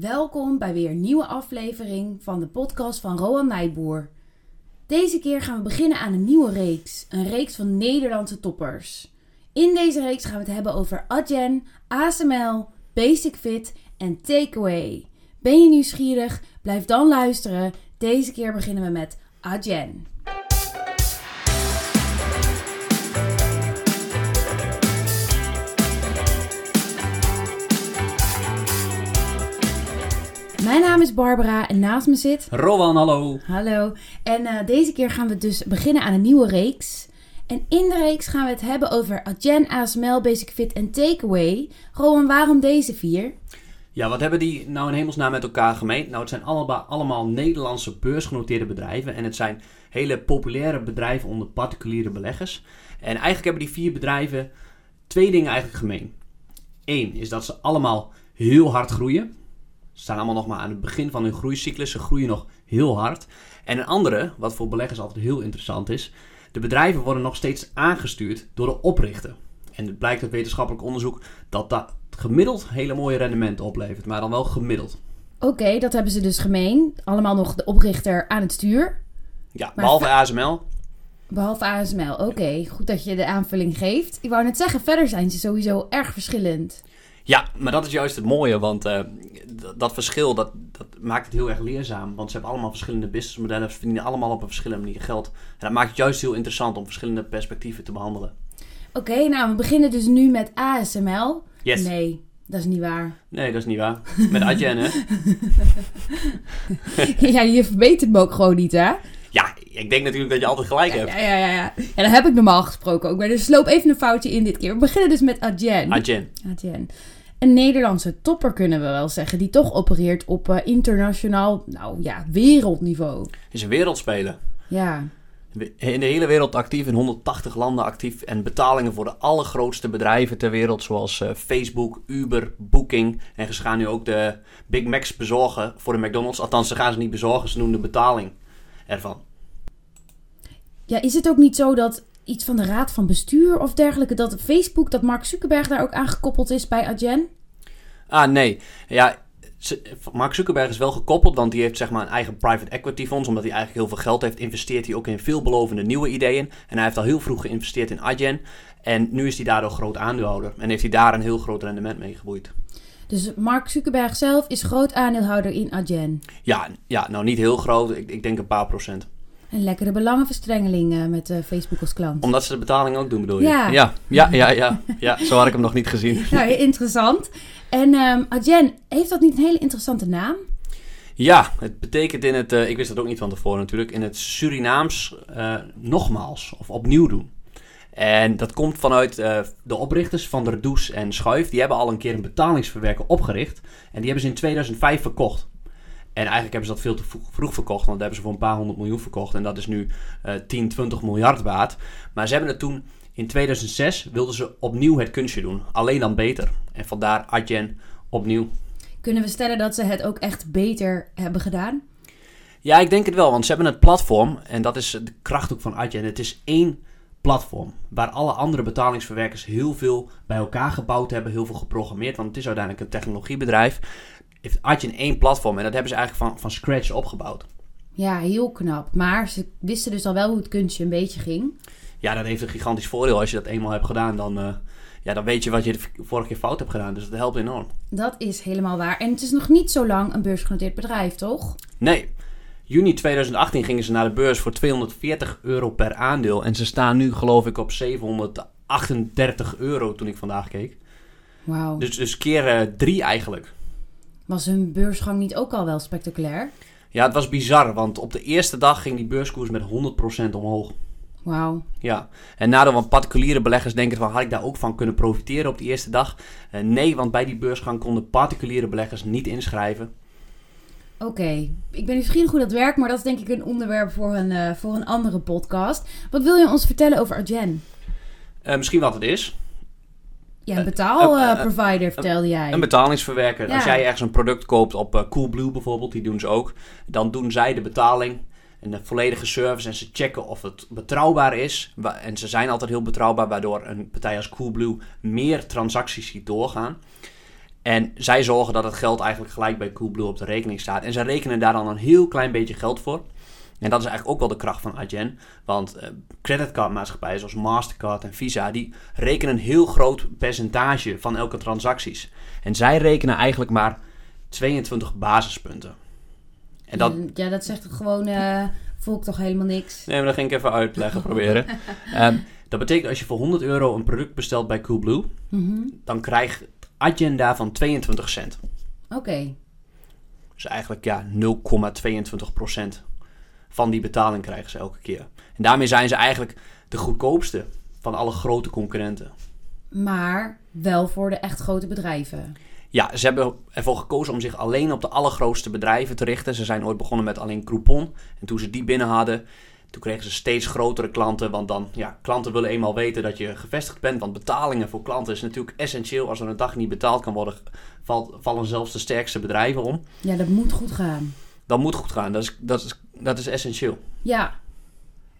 Welkom bij weer een nieuwe aflevering van de podcast van Roan Nijboer. Deze keer gaan we beginnen aan een nieuwe reeks, een reeks van Nederlandse toppers. In deze reeks gaan we het hebben over Adyen, ASML, Basic Fit en Takeaway. Ben je nieuwsgierig? Blijf dan luisteren. Deze keer beginnen we met Adyen. Mijn naam is Barbara en naast me zit. Rowan, hallo. Hallo. En eh, deze keer gaan we dus beginnen aan een nieuwe reeks. En in de reeks gaan we het hebben over Adyen, ASML, Basic Fit en Takeaway. Rowan, waarom deze vier? Ja, wat hebben die nou in hemelsnaam met elkaar gemeen? Nou, het zijn allemaal, allemaal Nederlandse beursgenoteerde bedrijven. En het zijn hele populaire bedrijven onder particuliere beleggers. En eigenlijk hebben die vier bedrijven twee dingen eigenlijk gemeen. Eén is dat ze allemaal heel hard groeien. Staan allemaal nog maar aan het begin van hun groeicyclus. Ze groeien nog heel hard. En een andere, wat voor beleggers altijd heel interessant is. De bedrijven worden nog steeds aangestuurd door de oprichter. En het blijkt uit wetenschappelijk onderzoek dat dat gemiddeld hele mooie rendementen oplevert. Maar dan wel gemiddeld. Oké, dat hebben ze dus gemeen. Allemaal nog de oprichter aan het stuur. Ja, behalve ASML. Behalve ASML. Oké, goed dat je de aanvulling geeft. Ik wou net zeggen, verder zijn ze sowieso erg verschillend. Ja, maar dat is juist het mooie, want uh, dat verschil dat, dat maakt het heel erg leerzaam. Want ze hebben allemaal verschillende businessmodellen, ze verdienen allemaal op een verschillende manier geld. En dat maakt het juist heel interessant om verschillende perspectieven te behandelen. Oké, okay, nou we beginnen dus nu met ASML. Yes. Nee, dat is niet waar. Nee, dat is niet waar. Met Adyen, hè? ja, je verbetert me ook gewoon niet, hè? Ja, ik denk natuurlijk dat je altijd gelijk ja, hebt. Ja, ja, ja, ja. Ja, dat heb ik normaal gesproken ook. Maar dus loop even een foutje in dit keer. We beginnen dus met Adyen. Adyen. Adyen. Een Nederlandse topper kunnen we wel zeggen, die toch opereert op uh, internationaal, nou ja, wereldniveau. Is een wereldspeler. Ja. In de hele wereld actief, in 180 landen actief. En betalingen voor de allergrootste bedrijven ter wereld, zoals uh, Facebook, Uber, Booking. En ze gaan nu ook de Big Macs bezorgen voor de McDonald's. Althans, ze gaan ze niet bezorgen, ze doen de betaling ervan. Ja, is het ook niet zo dat iets van de raad van bestuur of dergelijke, dat Facebook, dat Mark Zuckerberg daar ook aangekoppeld is bij Adyen? Ah, nee. Ja, Mark Zuckerberg is wel gekoppeld, want die heeft zeg maar een eigen private equity fonds. Omdat hij eigenlijk heel veel geld heeft, investeert hij ook in veelbelovende nieuwe ideeën. En hij heeft al heel vroeg geïnvesteerd in Adyen. En nu is hij daardoor groot aandeelhouder. En heeft hij daar een heel groot rendement mee geboeid. Dus Mark Zuckerberg zelf is groot aandeelhouder in Adyen? Ja, ja nou niet heel groot. Ik, ik denk een paar procent. Een lekkere belangenverstrengeling met uh, Facebook als klant. Omdat ze de betaling ook doen, bedoel je? Ja. Ja, ja, ja, ja. ja zo had ik hem nog niet gezien. Nou, interessant. En um, Adyen, heeft dat niet een hele interessante naam? Ja, het betekent in het, uh, ik wist dat ook niet van tevoren natuurlijk, in het Surinaams uh, nogmaals of opnieuw doen. En dat komt vanuit uh, de oprichters van der Does en Schuif. Die hebben al een keer een betalingsverwerker opgericht. En die hebben ze in 2005 verkocht. En eigenlijk hebben ze dat veel te vroeg verkocht, want dat hebben ze voor een paar honderd miljoen verkocht. En dat is nu uh, 10, 20 miljard waard. Maar ze hebben het toen, in 2006, wilden ze opnieuw het kunstje doen. Alleen dan beter. En vandaar Adyen opnieuw. Kunnen we stellen dat ze het ook echt beter hebben gedaan? Ja, ik denk het wel, want ze hebben het platform. En dat is de kracht ook van Adyen. Het is één platform. Waar alle andere betalingsverwerkers heel veel bij elkaar gebouwd hebben, heel veel geprogrammeerd. Want het is uiteindelijk een technologiebedrijf heeft Adyen één platform en dat hebben ze eigenlijk van, van scratch opgebouwd. Ja, heel knap. Maar ze wisten dus al wel hoe het kunstje een beetje ging. Ja, dat heeft een gigantisch voordeel. Als je dat eenmaal hebt gedaan, dan, uh, ja, dan weet je wat je de vorige keer fout hebt gedaan. Dus dat helpt enorm. Dat is helemaal waar. En het is nog niet zo lang een beursgenoteerd bedrijf, toch? Nee. Juni 2018 gingen ze naar de beurs voor 240 euro per aandeel. En ze staan nu, geloof ik, op 738 euro toen ik vandaag keek. Wauw. Dus, dus keer uh, drie eigenlijk. Was hun beursgang niet ook al wel spectaculair? Ja, het was bizar, want op de eerste dag ging die beurskoers met 100% omhoog. Wauw. Ja, en nadeel van particuliere beleggers denken van, had ik daar ook van kunnen profiteren op die eerste dag? Uh, nee, want bij die beursgang konden particuliere beleggers niet inschrijven. Oké, okay. ik ben nieuwsgierig hoe dat werkt, maar dat is denk ik een onderwerp voor een, uh, voor een andere podcast. Wat wil je ons vertellen over Adyen? Uh, misschien wat het is. Ja, een betaalprovider, uh, vertelde jij. Een betalingsverwerker. Ja. Als jij ergens een product koopt op Coolblue bijvoorbeeld, die doen ze ook. Dan doen zij de betaling en de volledige service. En ze checken of het betrouwbaar is. En ze zijn altijd heel betrouwbaar, waardoor een partij als Coolblue meer transacties ziet doorgaan. En zij zorgen dat het geld eigenlijk gelijk bij Coolblue op de rekening staat. En zij rekenen daar dan een heel klein beetje geld voor. En dat is eigenlijk ook wel de kracht van Adyen. Want uh, creditcardmaatschappijen zoals Mastercard en Visa, die rekenen een heel groot percentage van elke transacties. En zij rekenen eigenlijk maar 22 basispunten. En dat... Ja, dat zegt gewoon, uh, volk toch helemaal niks. Nee, maar dat ging ik even uitleggen, proberen. um, dat betekent als je voor 100 euro een product bestelt bij Coolblue, mm dan krijgt Adyen daarvan 22 cent. Oké. Dus eigenlijk ja, 0,22 van die betaling krijgen ze elke keer. En daarmee zijn ze eigenlijk de goedkoopste van alle grote concurrenten. Maar wel voor de echt grote bedrijven. Ja, ze hebben ervoor gekozen om zich alleen op de allergrootste bedrijven te richten. Ze zijn ooit begonnen met alleen Groupon. En toen ze die binnen hadden, toen kregen ze steeds grotere klanten. Want dan, ja, klanten willen eenmaal weten dat je gevestigd bent. Want betalingen voor klanten is natuurlijk essentieel. Als er een dag niet betaald kan worden, vallen zelfs de sterkste bedrijven om. Ja, dat moet goed gaan. Dat moet goed gaan. Dat is, dat is, dat is essentieel. Ja,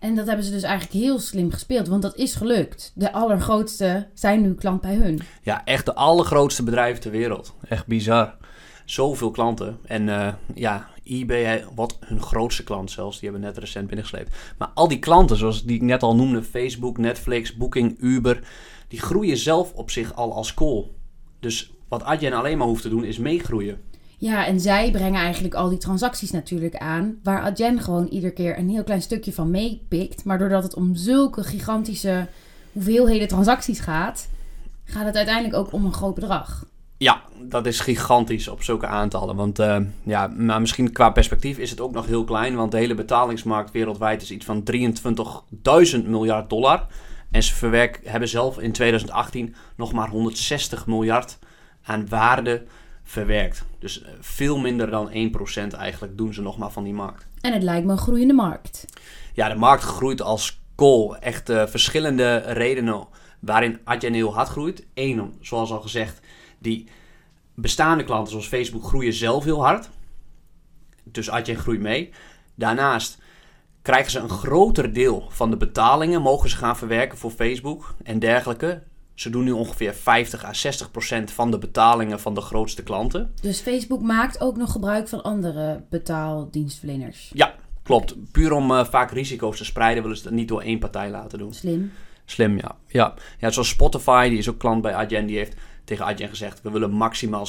en dat hebben ze dus eigenlijk heel slim gespeeld, want dat is gelukt. De allergrootste zijn nu klant bij hun. Ja, echt de allergrootste bedrijven ter wereld. Echt bizar. Zoveel klanten. En uh, ja, eBay, wat hun grootste klant zelfs, die hebben net recent binnengesleept. Maar al die klanten, zoals die ik net al noemde, Facebook, Netflix, Booking, Uber, die groeien zelf op zich al als kool. Dus wat Adyen alleen maar hoeft te doen, is meegroeien. Ja, en zij brengen eigenlijk al die transacties natuurlijk aan, waar Adyen gewoon iedere keer een heel klein stukje van meepikt. Maar doordat het om zulke gigantische hoeveelheden transacties gaat, gaat het uiteindelijk ook om een groot bedrag. Ja, dat is gigantisch op zulke aantallen. Want uh, ja, maar misschien qua perspectief is het ook nog heel klein. Want de hele betalingsmarkt wereldwijd is iets van 23.000 miljard dollar. En ze verwerk, hebben zelf in 2018 nog maar 160 miljard aan waarde verwerkt. Dus eh, veel minder dan 1% eigenlijk doen ze nog maar van die markt. En het lijkt me een groeiende markt. Ja, de markt groeit als kool. Echt uh, verschillende redenen waarin Adyen heel hard groeit. Eén, zoals al gezegd, die bestaande klanten zoals Facebook groeien zelf heel hard. Dus Adyen groeit mee. Daarnaast krijgen ze een groter deel van de betalingen, mogen ze gaan verwerken voor Facebook en dergelijke. Ze doen nu ongeveer 50 à 60 procent van de betalingen van de grootste klanten. Dus Facebook maakt ook nog gebruik van andere betaaldienstverleners? Ja, klopt. Puur om uh, vaak risico's te spreiden willen ze het niet door één partij laten doen. Slim. Slim, ja. ja. Ja, zoals Spotify, die is ook klant bij Adyen, die heeft tegen Adyen gezegd... we willen maximaal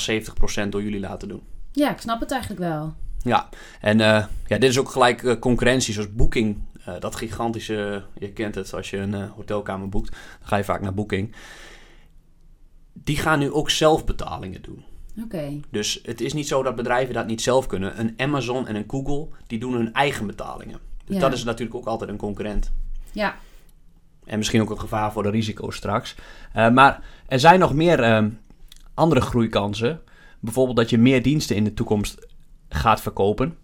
70% door jullie laten doen. Ja, ik snap het eigenlijk wel. Ja, en uh, ja, dit is ook gelijk uh, concurrentie, zoals Booking. Uh, dat gigantische, je kent het, als je een hotelkamer boekt, dan ga je vaak naar Booking. Die gaan nu ook zelf betalingen doen. Oké. Dus het is niet zo dat bedrijven dat niet zelf kunnen. Een Amazon en een Google, die doen hun eigen betalingen. Dus ja. dat is natuurlijk ook altijd een concurrent. Ja. En misschien ook een gevaar voor de risico's straks. maar er zijn nog meer andere groeikansen. Bijvoorbeeld dat je meer diensten in de toekomst gaat verkopen.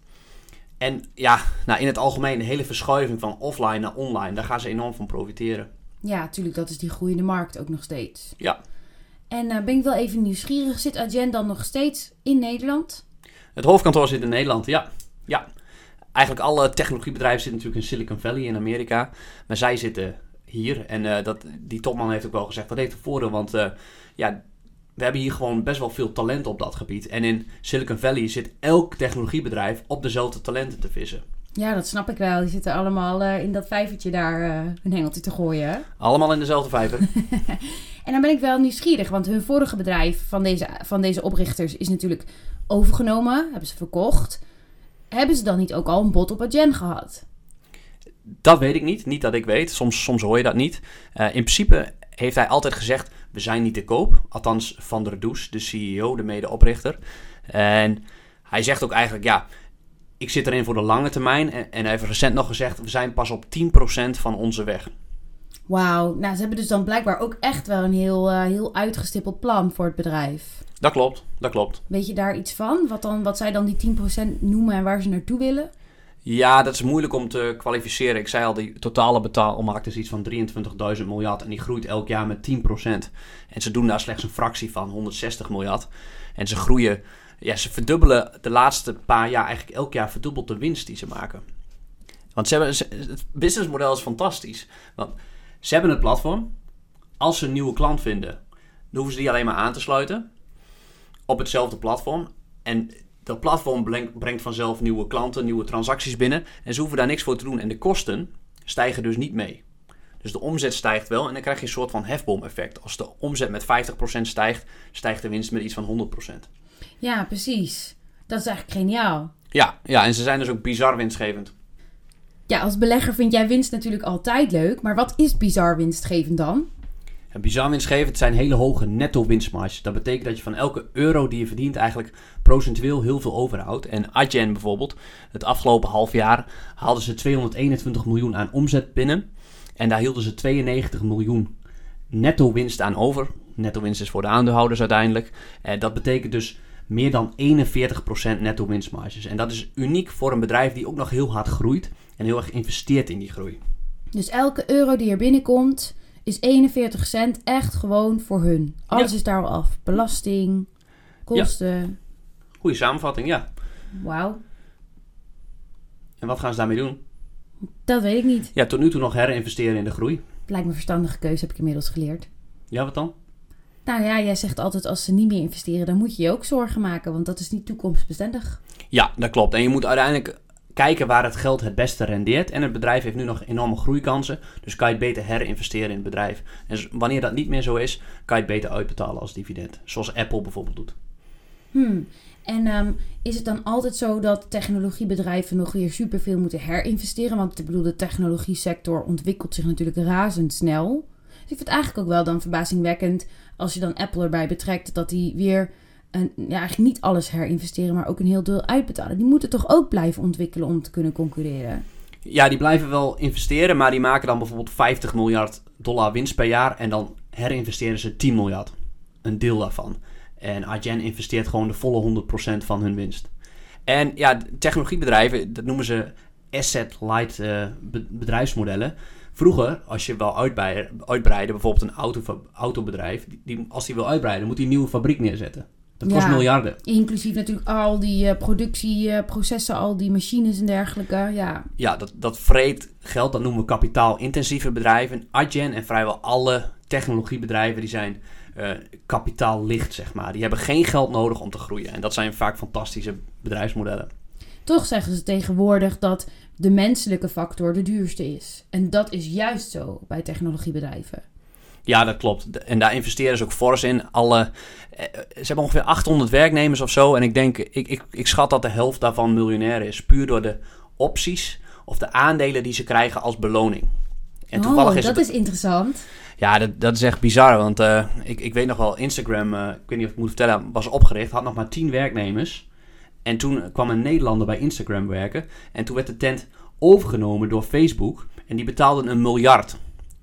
En ja, nou in het algemeen de hele verschuiving van offline naar online, daar gaan ze enorm van profiteren. Ja, natuurlijk, dat is die groeiende markt ook nog steeds. Ja. En uh, ben ik wel even nieuwsgierig, zit Adyen dan nog steeds in Nederland? Het hoofdkantoor zit in Nederland, ja. ja. Eigenlijk alle technologiebedrijven zitten natuurlijk in Silicon Valley in Amerika. Maar zij zitten hier. En uh, dat, die topman heeft ook wel gezegd, dat heeft een voordeel. Want uh, ja, we hebben hier gewoon best wel veel talent op dat gebied. En in Silicon Valley zit elk technologiebedrijf op dezelfde talenten te vissen. Ja, dat snap ik wel. Die zitten allemaal uh, in dat vijvertje daar uh, een hengeltje te gooien. Allemaal in dezelfde vijver. en dan ben ik wel nieuwsgierig, want hun vorige bedrijf van deze, van deze oprichters is natuurlijk overgenomen. Hebben ze verkocht. Hebben ze dan niet ook al een bot op Adyen gehad? Dat weet ik niet. Niet dat ik weet. Soms, soms hoor je dat niet. Uh, in principe heeft hij altijd gezegd: we zijn niet te koop. Althans, Van der Does, de CEO, de medeoprichter. En hij zegt ook eigenlijk: ja, ik zit erin voor de lange termijn. En, en hij heeft recent nog gezegd: we zijn pas op 10% van onze weg. Wauw, nou ze hebben dus dan blijkbaar ook echt wel een heel, uh, heel uitgestippeld plan voor het bedrijf. Dat klopt, dat klopt. Weet je daar iets van? Wat, dan, wat zij dan die 10% noemen en waar ze naartoe willen? Ja, dat is moeilijk om te kwalificeren. Ik zei al, die totale betaalmarkt is iets van 23.000 miljard en die groeit elk jaar met 10%. En ze doen daar slechts een fractie van, 160 miljard. En ze groeien, ja, ze verdubbelen de laatste paar jaar eigenlijk elk jaar verdubbeld de winst die ze maken. Want ze hebben, het businessmodel is fantastisch. Want ze hebben het platform. Als ze een nieuwe klant vinden, dan hoeven ze die alleen maar aan te sluiten. op hetzelfde platform. En dat platform brengt, vanzelf nieuwe klanten, nieuwe transacties binnen. En ze hoeven daar niks voor te doen. En de kosten stijgen dus niet mee. Dus de omzet stijgt wel en dan krijg je een soort van hefboom-effect. Als de omzet met 50% stijgt, stijgt de winst met iets van 100%. Ja, precies. Dat is eigenlijk geniaal. Ja, ja, en ze zijn dus ook bizar winstgevend. Ja, als belegger vind jij winst natuurlijk altijd leuk. Maar wat is bizar winstgevend dan? En bizar winstgevend zijn hele hoge netto winstmarges. Dat betekent dat je van elke euro die je verdient eigenlijk procentueel heel veel overhoudt. En Adyen bijvoorbeeld, het afgelopen half jaar haalden ze 221 miljoen aan omzet binnen. En daar hielden ze 92 miljoen netto winst aan over. Netto winst is voor de aandeelhouders uiteindelijk. En dat betekent dus meer dan 41% netto winstmarges. En dat is uniek voor een bedrijf die ook nog heel hard groeit en heel erg investeert in die groei. Dus elke euro die er binnenkomt is 41 cent echt gewoon voor hun. Alles Ja. is daar al af. Belasting, kosten. Goeie samenvatting, ja. Wauw, En wat gaan ze daarmee doen? dat weet ik niet. Ja, tot nu toe nog herinvesteren in de groei. Lijkt me een verstandige keuze, heb ik inmiddels geleerd. Ja, wat dan? Nou ja, jij zegt altijd als ze niet meer investeren, dan moet je je ook zorgen maken, want dat is niet toekomstbestendig. Ja, dat klopt. En je moet uiteindelijk kijken waar het geld het beste rendeert. En het bedrijf heeft nu nog enorme groeikansen. Dus kan je het beter herinvesteren in het bedrijf. En wanneer dat niet meer zo is, kan je het beter uitbetalen als dividend. Zoals Apple bijvoorbeeld doet. Hmm. En ehm, is het dan altijd zo dat technologiebedrijven nog weer superveel moeten herinvesteren? Want ik bedoel, de technologie sector ontwikkelt zich natuurlijk razendsnel. Dus ik vind het eigenlijk ook wel dan verbazingwekkend als je dan Apple erbij betrekt dat die weer een, ja, eigenlijk niet alles herinvesteren, maar ook een heel deel uitbetalen. Die moeten toch ook blijven ontwikkelen om te kunnen concurreren? Ja, die blijven wel investeren, maar die maken dan bijvoorbeeld 50 miljard dollar winst per jaar. En dan herinvesteren ze 10 miljard. Een deel daarvan. En Adyen investeert gewoon de volle 100% van hun winst. En ja, technologiebedrijven, dat noemen ze asset-light eh, be- bedrijfsmodellen. Vroeger, als je wil uitbreiden, bijvoorbeeld een auto, autobedrijf, die- als die wil uitbreiden, moet hij een nieuwe fabriek neerzetten. Dat kost Ja. miljarden. Inclusief natuurlijk al die eh, productieprocessen, al die machines en dergelijke. Ja, Ja, dat, dat vreet geld, dat noemen we kapitaalintensieve bedrijven. Adyen en vrijwel alle technologiebedrijven die zijn eh kapitaallicht, zeg maar. Die hebben geen geld nodig om te groeien. En dat zijn vaak fantastische bedrijfsmodellen. Toch zeggen ze tegenwoordig dat de menselijke factor de duurste is. En dat is juist zo bij technologiebedrijven. Ja, dat klopt. En daar investeren ze ook fors in. Alle, eh, ze hebben ongeveer 800 werknemers of zo. En ik denk, ik, ik, ik schat dat de helft daarvan miljonair is. Puur door de opties of de aandelen die ze krijgen als beloning. En toevallig oh, is dat het... is interessant. Ja, dat, dat is echt bizar. Want eh, ik, ik weet nog wel, Instagram, eh, ik weet niet of ik moet vertellen, was opgericht. Had nog maar 10 werknemers. En toen kwam een Nederlander bij Instagram werken. En toen werd de tent overgenomen door Facebook. En die betaalden een miljard.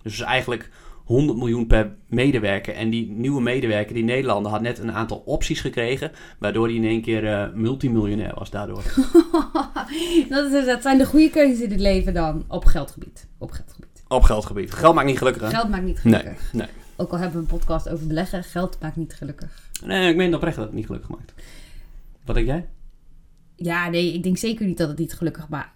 Dus eigenlijk 100 miljoen per medewerker. En die nieuwe medewerker, die Nederlander, had net een aantal opties gekregen. Waardoor hij in één keer eh, multimiljonair was daardoor. dat, is, dat zijn de goede keuzes in het leven dan. Op geldgebied. Op geldgebied. Op geldgebied. Geld maakt niet gelukkig, hè? Geld maakt niet Nee, gelukkig. nee. Ook al hebben we een podcast over beleggen, geld maakt niet gelukkig. Nee, ik meen oprecht dat het niet gelukkig maakt. Wat denk jij? Ja, nee, ik denk zeker niet dat het niet gelukkig maakt.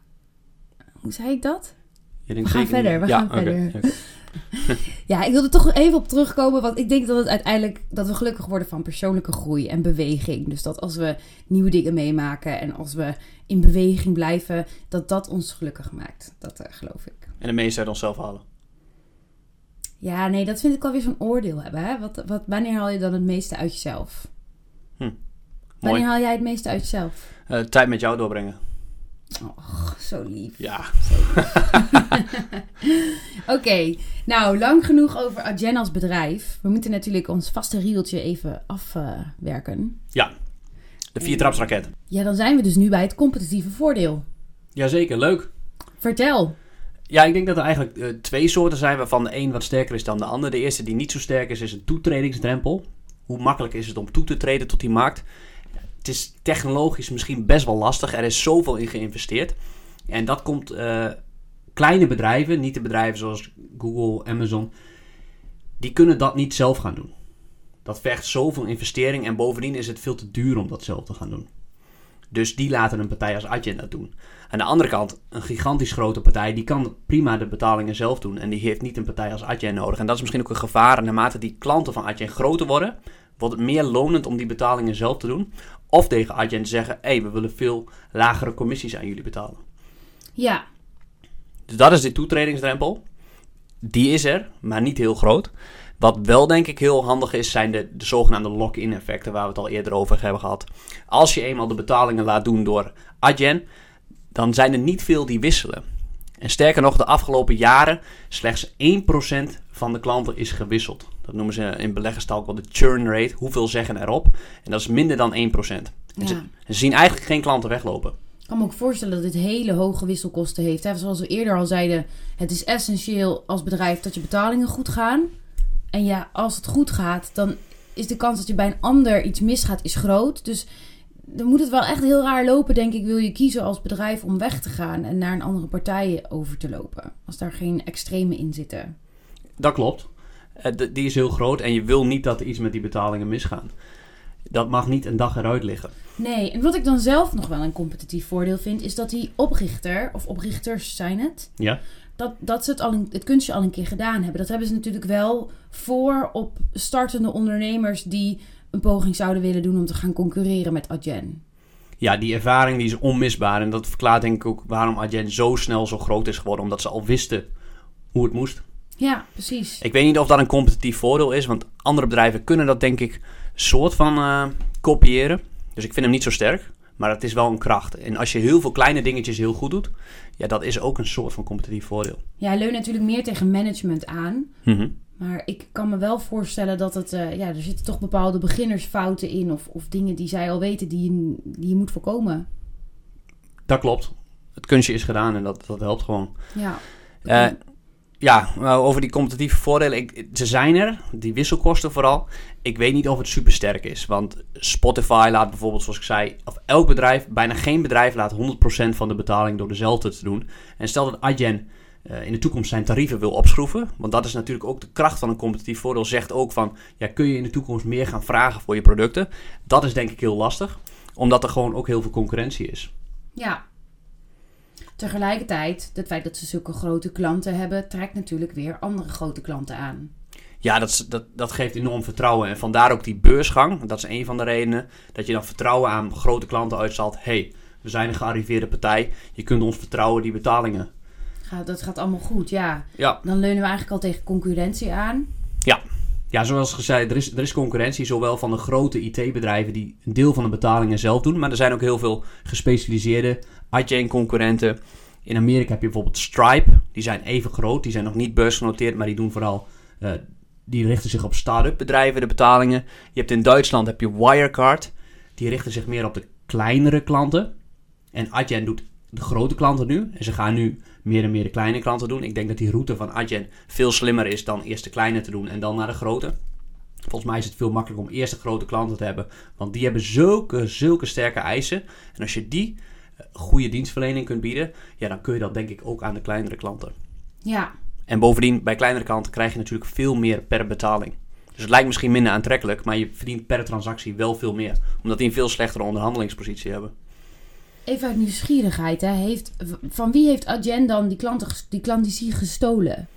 Hoe zei ik dat? Je denkt We gaan zeker niet- verder, we ja, gaan verder. Ja, ik wil er toch even op terugkomen, want ik denk dat het uiteindelijk dat we gelukkig worden van persoonlijke groei en beweging. Dus dat als we nieuwe dingen meemaken en als we in beweging blijven, dat dat ons gelukkig maakt. Dat eh, geloof ik. En de meeste uit onszelf halen. Ja, nee, dat vind ik alweer zo'n oordeel hebben. Hè? Wat, wat, wanneer haal je dan het meeste uit jezelf? Wanneer Mooi. haal jij het meeste uit jezelf? Eh, tijd met jou doorbrengen. Oh, zo lief. Ja. Oké, nou, lang genoeg over Adyen als bedrijf. We moeten natuurlijk ons vaste rieltje even afwerken. Ja. De viertrapsraket. ja, dan zijn we dus nu bij het competitieve voordeel. Jazeker, leuk. Vertel. Ja, ik denk dat er eigenlijk eh, twee soorten zijn waarvan de een wat sterker is dan de ander. De eerste die niet zo sterk is, is een toetredingsdrempel. Hoe makkelijk is het om toe te treden tot die markt? Het is technologisch misschien best wel lastig. Er is zoveel in geïnvesteerd. En dat komt eh, kleine bedrijven, niet de bedrijven zoals Google, Amazon, die kunnen dat niet zelf gaan doen. Dat vergt zoveel investering en bovendien is het veel te duur om dat zelf te gaan doen. Dus die laten een partij als Adyen dat doen. Aan de andere kant, een gigantisch grote partij, die kan prima de betalingen zelf doen. En die heeft niet een partij als Adyen nodig. En dat is misschien ook een gevaar. Naarmate die klanten van Adyen groter worden, wordt het meer lonend om die betalingen zelf te doen. Of tegen Adyen te zeggen, hé, hey, we willen veel lagere commissies aan jullie betalen. Ja, Dus dat is de toetredingsdrempel. Die is er, maar niet heel groot. Wat wel denk ik heel handig is, zijn de, de zogenaamde lock-in effecten waar we het al eerder over hebben gehad. Als je eenmaal de betalingen laat doen door Adyen, dan zijn er niet veel die wisselen. En sterker nog, de afgelopen jaren slechts 1% van de klanten is gewisseld. Dat noemen ze in beleggerstaal ook wel de churn rate. Hoeveel zeggen erop? En dat is minder dan 1%. En ze, zien eigenlijk geen klanten weglopen. Ik kan me ook voorstellen dat dit hele hoge wisselkosten heeft. Hè? Zoals we eerder al zeiden, het is essentieel als bedrijf dat je betalingen goed gaan. En ja, als het goed gaat, dan is de kans dat je bij een ander iets misgaat, is groot. Dus dan moet het wel echt heel raar lopen, denk ik, wil je kiezen als bedrijf om weg te gaan en naar een andere partij over te lopen. Als daar geen extreme in zitten. Dat klopt. Eh, die is heel groot en je wil niet dat er iets met die betalingen misgaan. Dat mag niet een dag eruit liggen. Nee, en wat ik dan zelf nog wel een competitief voordeel vind, is dat die oprichter, of oprichters zijn het, Ja? dat, dat ze het, al een, het kunstje al een keer gedaan hebben. Dat hebben ze natuurlijk wel voor op startende ondernemers die een poging zouden willen doen om te gaan concurreren met Adyen. Ja, die ervaring die is onmisbaar. En dat verklaart denk ik ook waarom Adyen zo snel zo groot is geworden. Omdat ze al wisten hoe het moest. Ja, precies. Ik weet niet of dat een competitief voordeel is. Want andere bedrijven kunnen dat denk ik soort van eh, kopiëren. Dus ik vind hem niet zo sterk. Maar het is wel een kracht. En als je heel veel kleine dingetjes heel goed doet. Ja, dat is ook een soort van competitief voordeel. Ja, hij leunt natuurlijk meer tegen management aan. Mhm. Maar ik kan me wel voorstellen dat het, eh, ja, er zitten toch bepaalde beginnersfouten in. Of, of dingen die zij al weten die je, die je moet voorkomen. Dat klopt. Het kunstje is gedaan en dat, dat helpt gewoon. Ja. Eh, ja, maar over die competitieve voordelen. Ik, ze zijn er, die wisselkosten vooral. Ik weet niet of het super sterk is. Want Spotify laat bijvoorbeeld, zoals ik zei, of elk bedrijf, bijna geen bedrijf laat 100% van de betaling door dezelfde te doen. En stel dat Adyen eh, in de toekomst zijn tarieven wil opschroeven. Want dat is natuurlijk ook de kracht van een competitief voordeel. Zegt ook van, ja, kun je in de toekomst meer gaan vragen voor je producten? Dat is denk ik heel lastig. Omdat er gewoon ook heel veel concurrentie is. Ja. Tegelijkertijd, het feit dat ze zulke grote klanten hebben, trekt natuurlijk weer andere grote klanten aan. Ja, dat, dat, dat geeft enorm vertrouwen. En vandaar ook die beursgang. Dat is een van de redenen. Dat je dan vertrouwen aan grote klanten uitzalt. hey, we zijn een gearriveerde partij. Je kunt ons vertrouwen die betalingen. Gaat, dat gaat allemaal goed, ja. Ja, Dan leunen we eigenlijk al tegen concurrentie aan. ja zoals gezegd, er is, er is concurrentie. Zowel van de grote IT-bedrijven die een deel van de betalingen zelf doen. Maar er zijn ook heel veel gespecialiseerde Adyen-concurrenten. In Amerika heb je bijvoorbeeld Stripe. Die zijn even groot. Die zijn nog niet beursgenoteerd. Maar die doen vooral... eh, die richten zich op start-up bedrijven, de betalingen. Je hebt in Duitsland heb je Wirecard. Die richten zich meer op de kleinere klanten. En Adyen doet de grote klanten nu. En ze gaan nu meer en meer de kleine klanten doen. Ik denk dat die route van Adyen veel slimmer is dan eerst de kleine te doen en dan naar de grote. Volgens mij is het veel makkelijker om eerst de grote klanten te hebben. Want die hebben zulke, zulke sterke eisen. En als je die eh, goede dienstverlening kunt bieden, ja, dan kun je dat denk ik ook aan de kleinere klanten. Ja, En bovendien, bij kleinere klanten krijg je natuurlijk veel meer per betaling. Dus het lijkt misschien minder aantrekkelijk, maar je verdient per transactie wel veel meer. Omdat die een veel slechtere onderhandelingspositie hebben. Even uit nieuwsgierigheid. Hè. Heeft, van wie heeft Adyen dan die, klanten, die klandizie gestolen?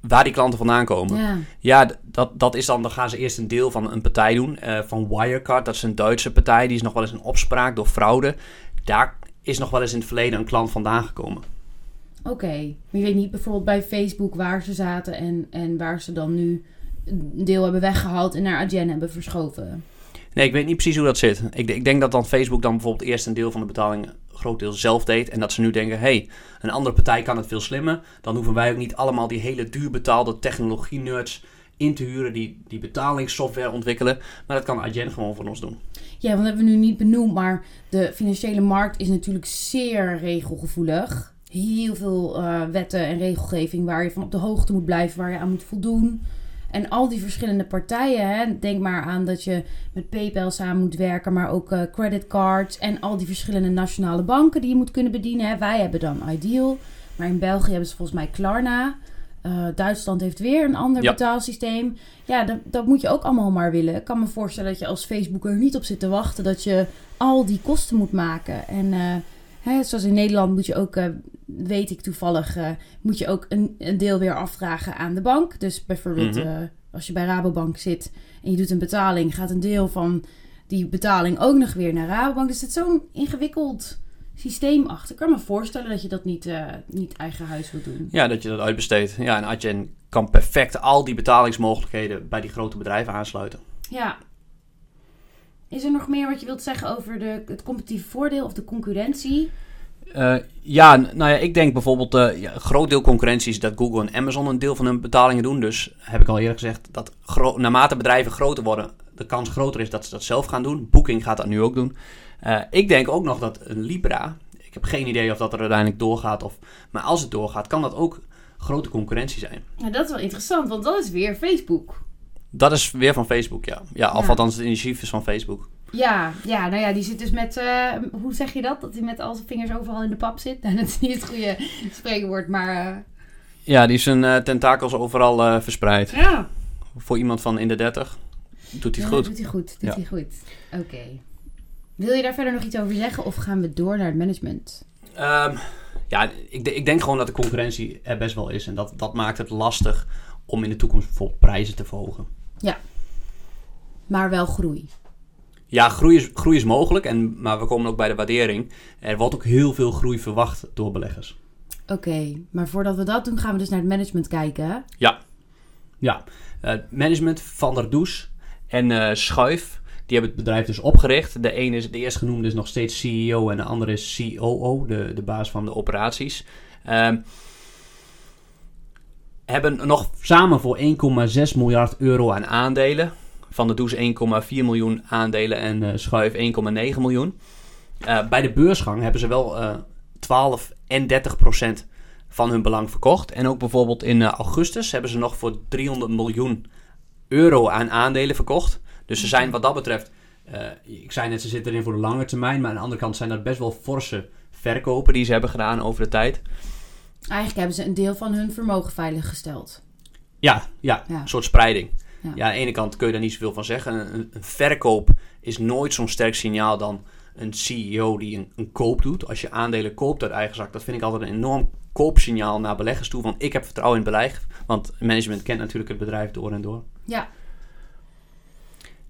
Waar die klanten vandaan komen. Ja. Dat, dat is dan, dan gaan ze eerst een deel van een partij doen. eh, van Wirecard, dat is een Duitse partij. Die is nog wel eens een opspraak door fraude. Daar is nog wel eens in het verleden een klant vandaan gekomen. Oké. Maar je weet niet bijvoorbeeld bij Facebook waar ze zaten en, en waar ze dan nu een deel hebben weggehaald en naar Adyen hebben verschoven. Nee, ik weet niet precies hoe dat zit. Ik, ik denk dat dan Facebook dan bijvoorbeeld eerst een deel van de betaling groot deel zelf deed. En dat ze nu denken, hey, een andere partij kan het veel slimmer. Dan hoeven wij ook niet allemaal die hele duur betaalde technologie-nerds in te huren die, die betalingssoftware ontwikkelen. Maar dat kan Adyen gewoon voor ons doen. Ja, want dat hebben we nu niet benoemd, maar de financiële markt is natuurlijk zeer regelgevoelig. Heel veel eh, wetten en regelgeving waar je van op de hoogte moet blijven, waar je aan moet voldoen. En al die verschillende partijen, hè, denk maar aan dat je met PayPal samen moet werken, maar ook eh, creditcards en al die verschillende nationale banken die je moet kunnen bedienen. Hè. Wij hebben dan Ideal, maar in België hebben ze volgens mij Klarna. Eh, Duitsland heeft weer een ander Ja. betaalsysteem. Ja, dat, dat moet je ook allemaal maar willen. Ik kan me voorstellen dat je als Facebook er niet op zit te wachten dat je al die kosten moet maken. En eh, hè, zoals in Nederland moet je ook, eh, weet ik toevallig, eh, moet je ook een, een deel weer afvragen aan de bank. Dus bijvoorbeeld Mhm. eh, als je bij Rabobank zit en je doet een betaling, gaat een deel van die betaling ook nog weer naar Rabobank. Dus het is zo'n ingewikkeld systeem achter. Ik kan me voorstellen dat je dat niet, uh, niet eigen huis wilt doen. Ja, dat je dat uitbesteedt. Ja, en Adyen kan perfect al die betalingsmogelijkheden bij die grote bedrijven aansluiten. Ja. Is er nog meer wat je wilt zeggen over de, het competitieve voordeel of de concurrentie? Uh, ja, nou ja, ik denk bijvoorbeeld, uh, ja, een groot deel concurrentie is dat Google en Amazon een deel van hun betalingen doen. Dus heb ik al eerder gezegd, dat naarmate bedrijven groter worden, de kans groter is dat ze dat zelf gaan doen. Booking gaat dat nu ook doen. Uh, ik denk ook nog dat een Libra, ik heb geen idee of dat er uiteindelijk doorgaat, of, maar als het doorgaat, kan dat ook grote concurrentie zijn. Ja, dat is wel interessant, want dat is weer Facebook. Dat is weer van Facebook, ja. Ja, of ja. althans het initiatief is van Facebook. Ja, ja, nou ja, die zit dus met, uh, hoe zeg je dat? Dat hij met al zijn vingers overal in de pap zit. Nou, dat is niet het goede spreekwoord, maar... Uh... Ja, die zijn uh, tentakels overal verspreid. Ja. Voor iemand van in de 30 doet hij het ja, goed. Doet hij goed, doet ja. hij goed. Oké. Okay. Wil je daar verder nog iets over zeggen of gaan we door naar het management? Um, ja, ik, ik, denk gewoon dat de concurrentie er best wel is. En dat, dat maakt het lastig om in de toekomst bijvoorbeeld prijzen te verhogen. Ja, maar wel groei. Ja, groei is, groei is mogelijk, en, maar we komen ook bij de waardering. Er wordt ook heel veel groei verwacht door beleggers. Oké, okay, maar voordat we dat doen, gaan we dus naar het management kijken. Ja, ja. Uh, management van der Does en uh, Schuif, die hebben het bedrijf dus opgericht. De ene is, de eerste genoemde is nog steeds CEO en de andere is COO, de, de baas van de operaties. Um, hebben nog samen voor 1,6 miljard euro aan aandelen. Van de Does 1,4 miljoen aandelen en uh, Schuif 1,9 miljoen. Uh, bij de beursgang hebben ze wel uh, 12 en 30 procent van hun belang verkocht. En ook bijvoorbeeld in augustus hebben ze nog voor 300 miljoen euro aan aandelen verkocht. Dus ze zijn wat dat betreft, ik zei net, ze zitten erin voor de lange termijn. Maar aan de andere kant zijn dat best wel forse verkopen die ze hebben gedaan over de tijd. Eigenlijk hebben ze een deel van hun vermogen veiliggesteld. Ja, ja, ja. een soort spreiding. Ja. ja. aan de ene kant kun je daar niet zoveel van zeggen. Een, een verkoop is nooit zo'n sterk signaal dan een CEO die een, een, koop doet. Als je aandelen koopt uit eigen zak, dat vind ik altijd een enorm koopsignaal naar beleggers toe. Want ik heb vertrouwen in het. Want management kent natuurlijk het bedrijf door en door. Ja.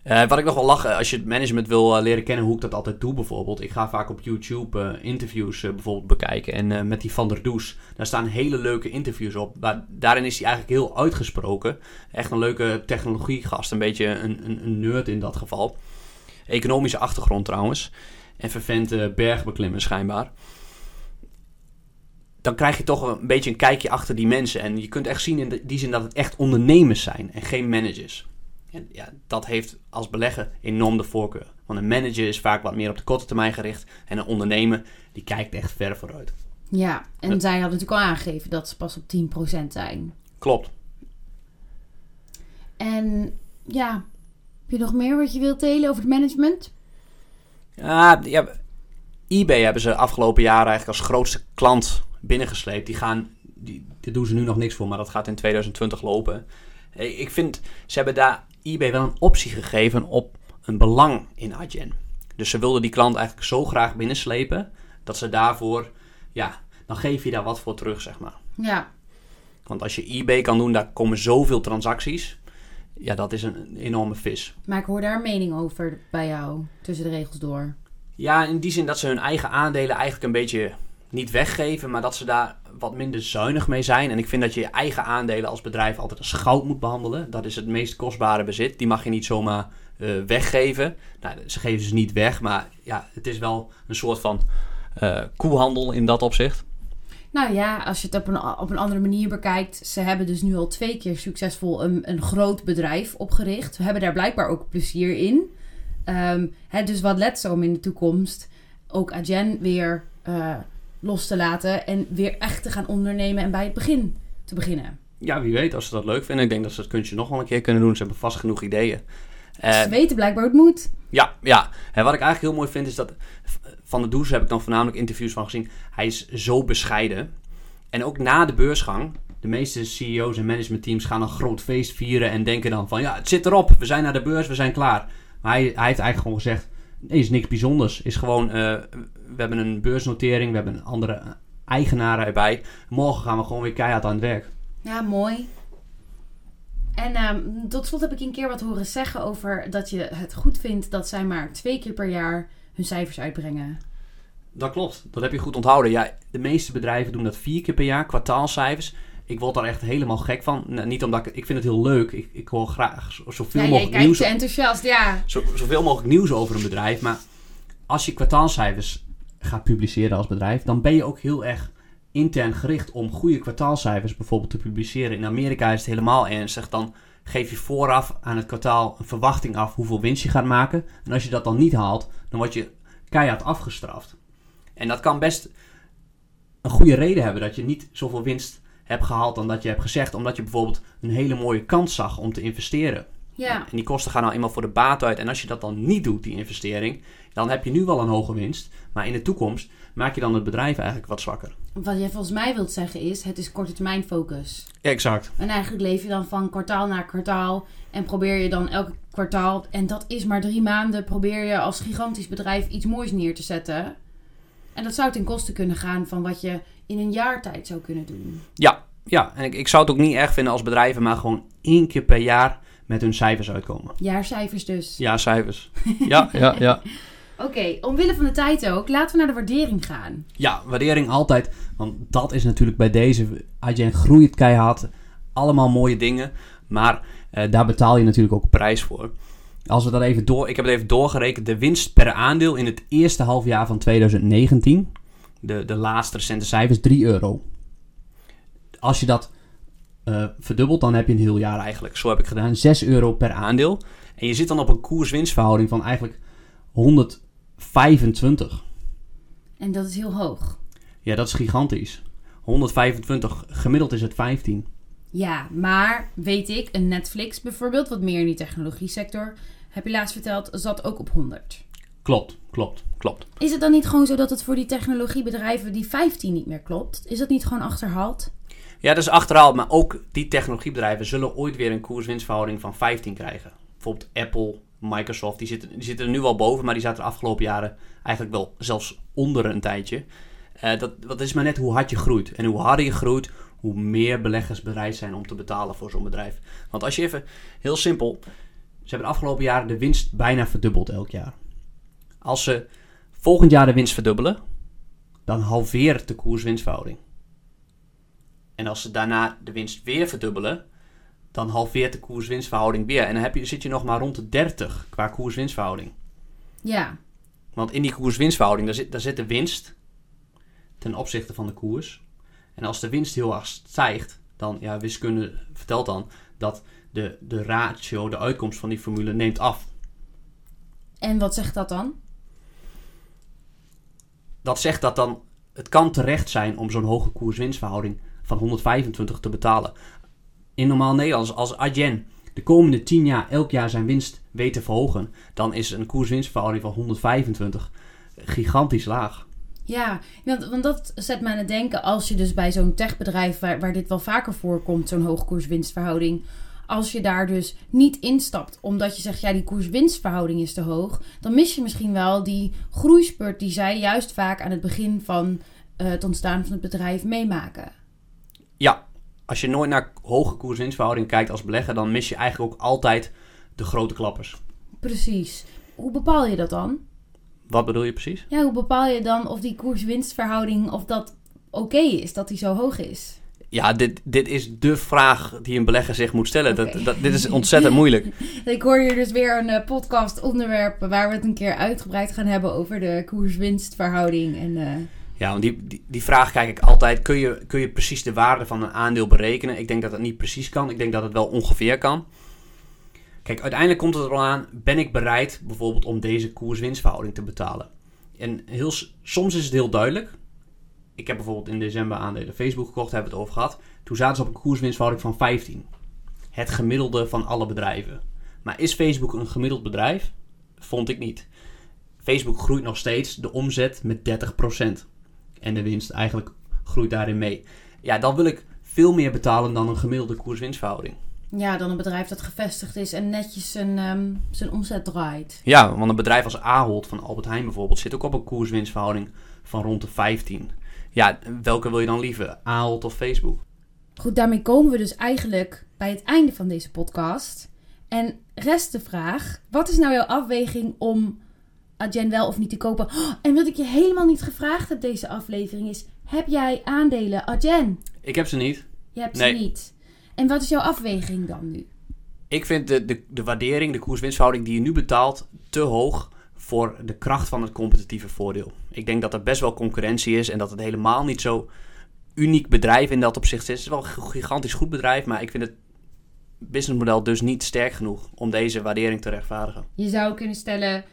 Uh, wat ik nog wel lachen, als je het management wil uh, leren kennen, hoe ik dat altijd doe bijvoorbeeld. Ik ga vaak op YouTube uh, interviews bijvoorbeeld bekijken. En met die Van der Does, daar staan hele leuke interviews op. Maar daarin is hij eigenlijk heel uitgesproken. Echt een leuke technologiegast, een beetje een, een, een nerd in dat geval. Economische achtergrond trouwens. En vervent bergbeklimmen schijnbaar. Dan krijg je toch een beetje een kijkje achter die mensen. En je kunt echt zien in die zin dat het echt ondernemers zijn en geen managers. En ja, dat heeft als belegger enorm de voorkeur. Want een manager is vaak wat meer op de korte termijn gericht. En een ondernemer, die kijkt echt ver vooruit. Ja, en dat... zij hadden natuurlijk al aangegeven dat ze pas op 10% zijn. Klopt. En ja, heb je nog meer wat je wilt delen over het management? Ja, ja eBay hebben ze afgelopen jaren eigenlijk als grootste klant binnengesleept. Die gaan, die, daar doen ze nu nog niks voor, maar dat gaat in 2020 lopen. Ik vind, ze hebben daar eBay wel een optie gegeven op een belang in Adyen. Dus ze wilden die klant eigenlijk zo graag binnenslepen dat ze daarvoor, ja, dan geef je daar wat voor terug, zeg maar. Ja. Want als je eBay kan doen, daar komen zoveel transacties. Ja, dat is een enorme vis. Maar ik hoor daar een mening over bij jou, tussen de regels door. Ja, in die zin dat ze hun eigen aandelen eigenlijk een beetje niet weggeven, maar dat ze daar wat minder zuinig mee zijn. En ik vind dat je je eigen aandelen als bedrijf altijd als goud moet behandelen. Dat is het meest kostbare bezit. Die mag je niet zomaar uh, weggeven. Nou, ze geven ze niet weg, maar ja, het is wel een soort van uh, koehandel in dat opzicht. Nou ja, als je het op een, op een andere manier bekijkt. Ze hebben dus nu al twee keer succesvol een, een groot bedrijf opgericht. We hebben daar blijkbaar ook plezier in. Um, hè, dus wat let zo om in de toekomst ook Agen weer uh, los te laten en weer echt te gaan ondernemen en bij het begin te beginnen. Ja, wie weet als ze dat leuk vinden. Ik denk dat ze dat kunstje nog wel een keer kunnen doen. Ze hebben vast genoeg ideeën. Uh, ze weten blijkbaar hoe het moet. Ja, ja. En wat ik eigenlijk heel mooi vind is dat... Van de Does heb ik dan voornamelijk interviews van gezien. Hij is zo bescheiden. En ook na de beursgang... De meeste CEO's en managementteams gaan een groot feest vieren... en denken dan van... Ja, het zit erop. We zijn naar de beurs. We zijn klaar. Maar hij, hij heeft eigenlijk gewoon gezegd... Nee, is niks bijzonders. Is gewoon... Uh, we hebben een beursnotering, we hebben andere eigenaren erbij. Morgen gaan we gewoon weer keihard aan het werk. Ja, mooi. En ehm, tot slot heb ik een keer wat horen zeggen over dat je het goed vindt dat zij maar twee keer per jaar hun cijfers uitbrengen. Dat klopt, dat heb je goed onthouden. Ja, de meeste bedrijven doen dat vier keer per jaar, kwartaalcijfers. Ik word daar echt helemaal gek van. Nou, niet omdat ik, ik vind het heel leuk. Ik, ik hoor graag zo- zoveel Ja, mogelijk nieuws. enthousiast, ja. Zo, zoveel mogelijk nieuws over een bedrijf. Maar als je kwartaalcijfers gaat publiceren als bedrijf, dan ben je ook heel erg intern gericht om goede kwartaalcijfers bijvoorbeeld te publiceren. In Amerika is het helemaal ernstig. Dan geef je vooraf aan het kwartaal een verwachting af hoeveel winst je gaat maken. En als je dat dan niet haalt, dan word je keihard afgestraft. En dat kan best een goede reden hebben dat je niet zoveel winst hebt gehaald dan dat je hebt gezegd. Omdat je bijvoorbeeld een hele mooie kans zag om te investeren. Ja, En die kosten gaan nou eenmaal voor de baat uit. En als je dat dan niet doet, die investering, dan heb je nu wel een hoge winst. Maar in de toekomst maak je dan het bedrijf eigenlijk wat zwakker. wat je volgens mij wilt zeggen is, het is korte termijn focus. Exact. En eigenlijk leef je dan van kwartaal naar kwartaal en probeer je dan elk kwartaal, en dat is maar drie maanden, probeer je als gigantisch bedrijf iets moois neer te zetten. En dat zou ten koste kunnen gaan van wat je in een jaar tijd zou kunnen doen. Ja, ja. En ik, ik zou het ook niet erg vinden als bedrijven maar gewoon één keer per jaar met hun cijfers uitkomen. Jaarcijfers dus. Ja, cijfers. Ja, ja, ja. Oké, omwille van de tijd ook, laten we naar de waardering gaan. Ja, waardering altijd. Want dat is natuurlijk bij deze. IGN groeit keihard. Allemaal mooie dingen. Maar eh, daar betaal je natuurlijk ook prijs voor. Als we dat even door. Ik heb het even doorgerekend. De winst per aandeel in het eerste halfjaar van 2019. De, de laatste recente cijfers. 3 euro. Als je dat eh, verdubbelt, dan heb je een heel jaar eigenlijk. Zo heb ik gedaan. 6 euro per aandeel. En je zit dan op een koers-winstverhouding van eigenlijk 125. En dat is heel hoog. Ja, dat is gigantisch. 125, gemiddeld is het 15. Ja, maar weet ik, een Netflix bijvoorbeeld, wat meer in die technologie sector, heb je laatst verteld, zat ook op 100. Klopt, klopt, klopt. Is het dan niet gewoon zo dat het voor die technologiebedrijven die 15 niet meer klopt? Is dat niet gewoon achterhaald? Ja, dat is achterhaald, maar ook die technologiebedrijven zullen ooit weer een koers-winstverhouding van 15 krijgen. Bijvoorbeeld Apple, Microsoft, die zitten, die zitten er nu wel boven, maar die zaten de afgelopen jaren eigenlijk wel zelfs onder een tijdje. Eh, dat, dat is maar net hoe hard je groeit. En hoe harder je groeit, hoe meer beleggers bereid zijn om te betalen voor zo'n bedrijf. Want als je even, heel simpel, ze hebben de afgelopen jaren de winst bijna verdubbeld elk jaar. Als ze volgend jaar de winst verdubbelen, dan halveert de koers-winstverhouding. En als ze daarna de winst weer verdubbelen, dan halveert de koers-winstverhouding weer. En dan heb je, zit je nog maar rond de 30 qua koers-winstverhouding. Ja, Want in die koers-winstverhouding, daar zit, daar zit de winst ten opzichte van de koers. En als de winst heel erg stijgt, dan, ja, wiskunde vertelt dan dat de, de ratio, de uitkomst van die formule neemt af. en wat zegt dat dan? Dat zegt dat dan het kan terecht zijn om zo'n hoge koers-winstverhouding van 125 te betalen. In normaal Nederlands, als Adyen de komende 10 jaar elk jaar zijn winst weet te verhogen, dan is een koers-winstverhouding van 125 gigantisch laag. Ja, want, dat zet me aan het denken als je dus bij zo'n techbedrijf waar, waar dit wel vaker voorkomt, zo'n hoogkoers-winstverhouding. Als je daar dus niet instapt omdat je zegt, ja, die koers-winstverhouding is te hoog, dan mis je misschien wel die groeispurt die zij juist vaak aan het begin van eh, het ontstaan van het bedrijf meemaken. Als je nooit naar hoge koers-winstverhouding kijkt als belegger, dan mis je eigenlijk ook altijd de grote klappers. Precies. Hoe bepaal je dat dan? Wat bedoel je precies? Ja, hoe bepaal je dan of die koers-winstverhouding, of dat oké is, dat die zo hoog is? Ja, dit, dit is de vraag die een belegger zich moet stellen. Dat, dat, dit is ontzettend moeilijk. Ik hoor hier dus weer een eh, podcast onderwerp waar we het een keer uitgebreid gaan hebben over de koers-winstverhouding. En eh, Ja, want die, die, vraag kijk ik altijd. Kun je, kun je precies de waarde van een aandeel berekenen? Ik denk dat dat niet precies kan. Ik denk dat het wel ongeveer kan. Kijk, uiteindelijk komt het er al aan. Ben ik bereid bijvoorbeeld om deze koers-winstverhouding te betalen? En heel, soms is het heel duidelijk. Ik heb bijvoorbeeld in december aandelen Facebook gekocht. Hebben we het over gehad. Toen zaten ze op een koers-winstverhouding van 15. Het gemiddelde van alle bedrijven. Maar is Facebook een gemiddeld bedrijf? Vond ik niet. Facebook groeit nog steeds de omzet met 30%. En de winst eigenlijk groeit daarin mee. Ja, dan wil ik veel meer betalen dan een gemiddelde koers-winstverhouding. ja, dan een bedrijf dat gevestigd is en netjes zijn, ehm, zijn omzet draait. Ja, want een bedrijf als Ahold van Albert Heijn bijvoorbeeld zit ook op een koers-winstverhouding van rond de 15. Ja, welke wil je dan liever? Ahold of Facebook? Goed, daarmee komen we dus eigenlijk bij het einde van deze podcast. En rest de vraag: wat is nou jouw afweging om Adyen wel of niet te kopen? Oh, en wat ik je helemaal niet gevraagd heb deze aflevering is: heb jij aandelen Adyen? Ik heb ze niet. Je hebt Nee. ze niet. En wat is jouw afweging dan nu? Ik vind de, de, de waardering, de koers-winstverhouding die je nu betaalt, te hoog voor de kracht van het competitieve voordeel. Ik denk dat er best wel concurrentie is en dat het helemaal niet zo uniek bedrijf in dat opzicht is. Het is wel een gigantisch goed bedrijf, maar ik vind het businessmodel dus niet sterk genoeg om deze waardering te rechtvaardigen. Je zou kunnen stellen: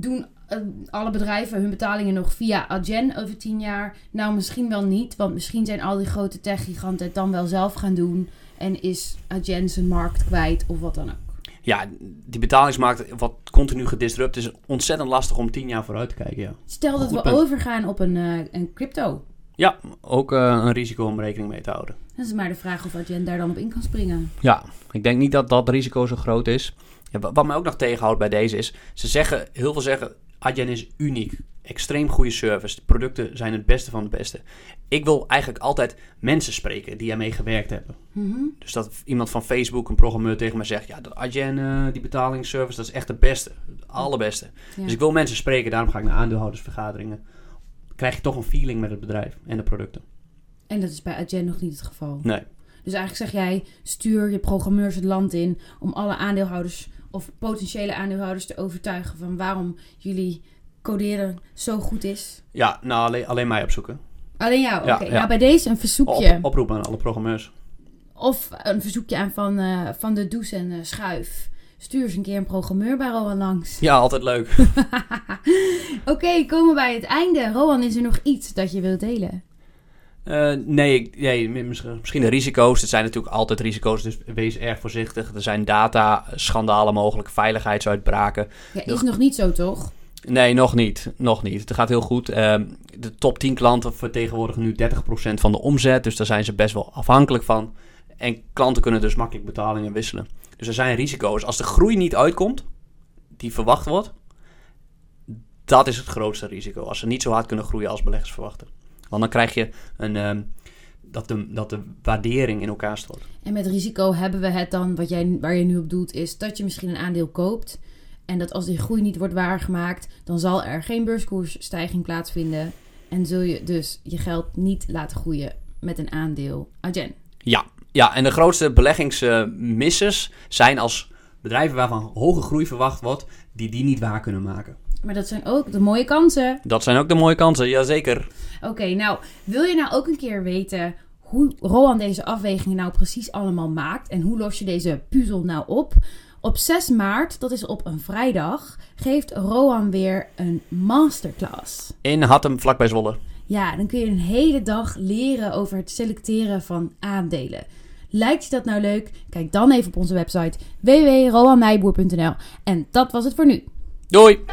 doen eh, alle bedrijven hun betalingen nog via Adyen over 10 jaar? Nou, misschien wel niet, want misschien zijn al die grote tech-giganten het dan wel zelf gaan doen. En is Adyen zijn markt kwijt of wat dan ook. Ja, die betalingsmarkt, wat continu gedisrupt, is ontzettend lastig om tien jaar vooruit te kijken. Ja, Stel dat we punt. overgaan op een, eh, een crypto. ja ook eh, een risico om rekening mee te houden. Dan is maar de vraag of Adyen daar dan op in kan springen. Ja, ik denk niet dat dat risico zo groot is. Wat mij ook nog tegenhoudt bij deze is, ze zeggen, heel veel zeggen, Adyen is uniek. Extreem goede service. De producten zijn het beste van het beste. Ik wil eigenlijk altijd mensen spreken die ermee gewerkt hebben. Mhm. Dus dat iemand van Facebook, een programmeur tegen mij zegt, ja, dat Adyen, eh, die betalingsservice, dat is echt het beste. Het allerbeste. Ja. Dus ik wil mensen spreken, daarom ga ik naar aandeelhoudersvergaderingen. Krijg je toch een feeling met het bedrijf en de producten. En dat is bij Adyen nog niet het geval. Nee. Dus eigenlijk zeg jij, stuur je programmeurs het land in om alle aandeelhouders of potentiële aandeelhouders te overtuigen van waarom jullie coderen zo goed is. Ja, nou, alleen, alleen mij opzoeken. Alleen jou, Ja, oké. ja. Nou, bij deze een verzoekje. Op, oproep aan alle programmeurs. Of een verzoekje aan van, eh, van de Does en eh, Schuif. Stuur eens een keer een programmeur bij Rowan langs. Ja, altijd leuk. Oké, komen we bij het einde. Rowan, is er nog iets dat je wilt delen? Eh, nee, misschien de risico's. Het zijn natuurlijk altijd risico's, dus wees erg voorzichtig. Er zijn data-schandalen mogelijk, veiligheidsuitbraken. Ja, is nog niet zo, toch? Nee, nog niet. Nog niet. Het gaat heel goed. Ehm, de top 10 klanten vertegenwoordigen nu 30% van de omzet. Dus daar zijn ze best wel afhankelijk van. En klanten kunnen dus makkelijk betalingen wisselen. Dus er zijn risico's. Als de groei niet uitkomt, die verwacht wordt, dat is het grootste risico. Als ze niet zo hard kunnen groeien als beleggers verwachten. Want dan krijg je een, ehm, dat, de, dat de waardering in elkaar stort. En met risico hebben we het dan, wat jij, waar je nu op doelt, is dat je misschien een aandeel koopt. En dat als die groei niet wordt waargemaakt, dan zal er geen beurskoersstijging plaatsvinden. En zul je dus je geld niet laten groeien met een aandeel Adyen. Ja, ja en de grootste beleggingsmissers zijn als bedrijven waarvan hoge groei verwacht wordt, die die niet waar kunnen maken. Maar dat zijn ook de mooie kansen. Dat zijn ook de mooie kansen, jazeker. Oké, nou, wil je nou ook een keer weten hoe Rowan deze afwegingen nou precies allemaal maakt? En hoe los je deze puzzel nou op? Op 6 maart, dat is op een vrijdag, geeft Rowan weer een masterclass. In Hattem, vlakbij Zwolle. Ja, dan kun je een hele dag leren over het selecteren van aandelen. Lijkt je dat nou leuk? Kijk dan even op onze website www.rowanmeijboer.nl. En dat was het voor nu. Doei!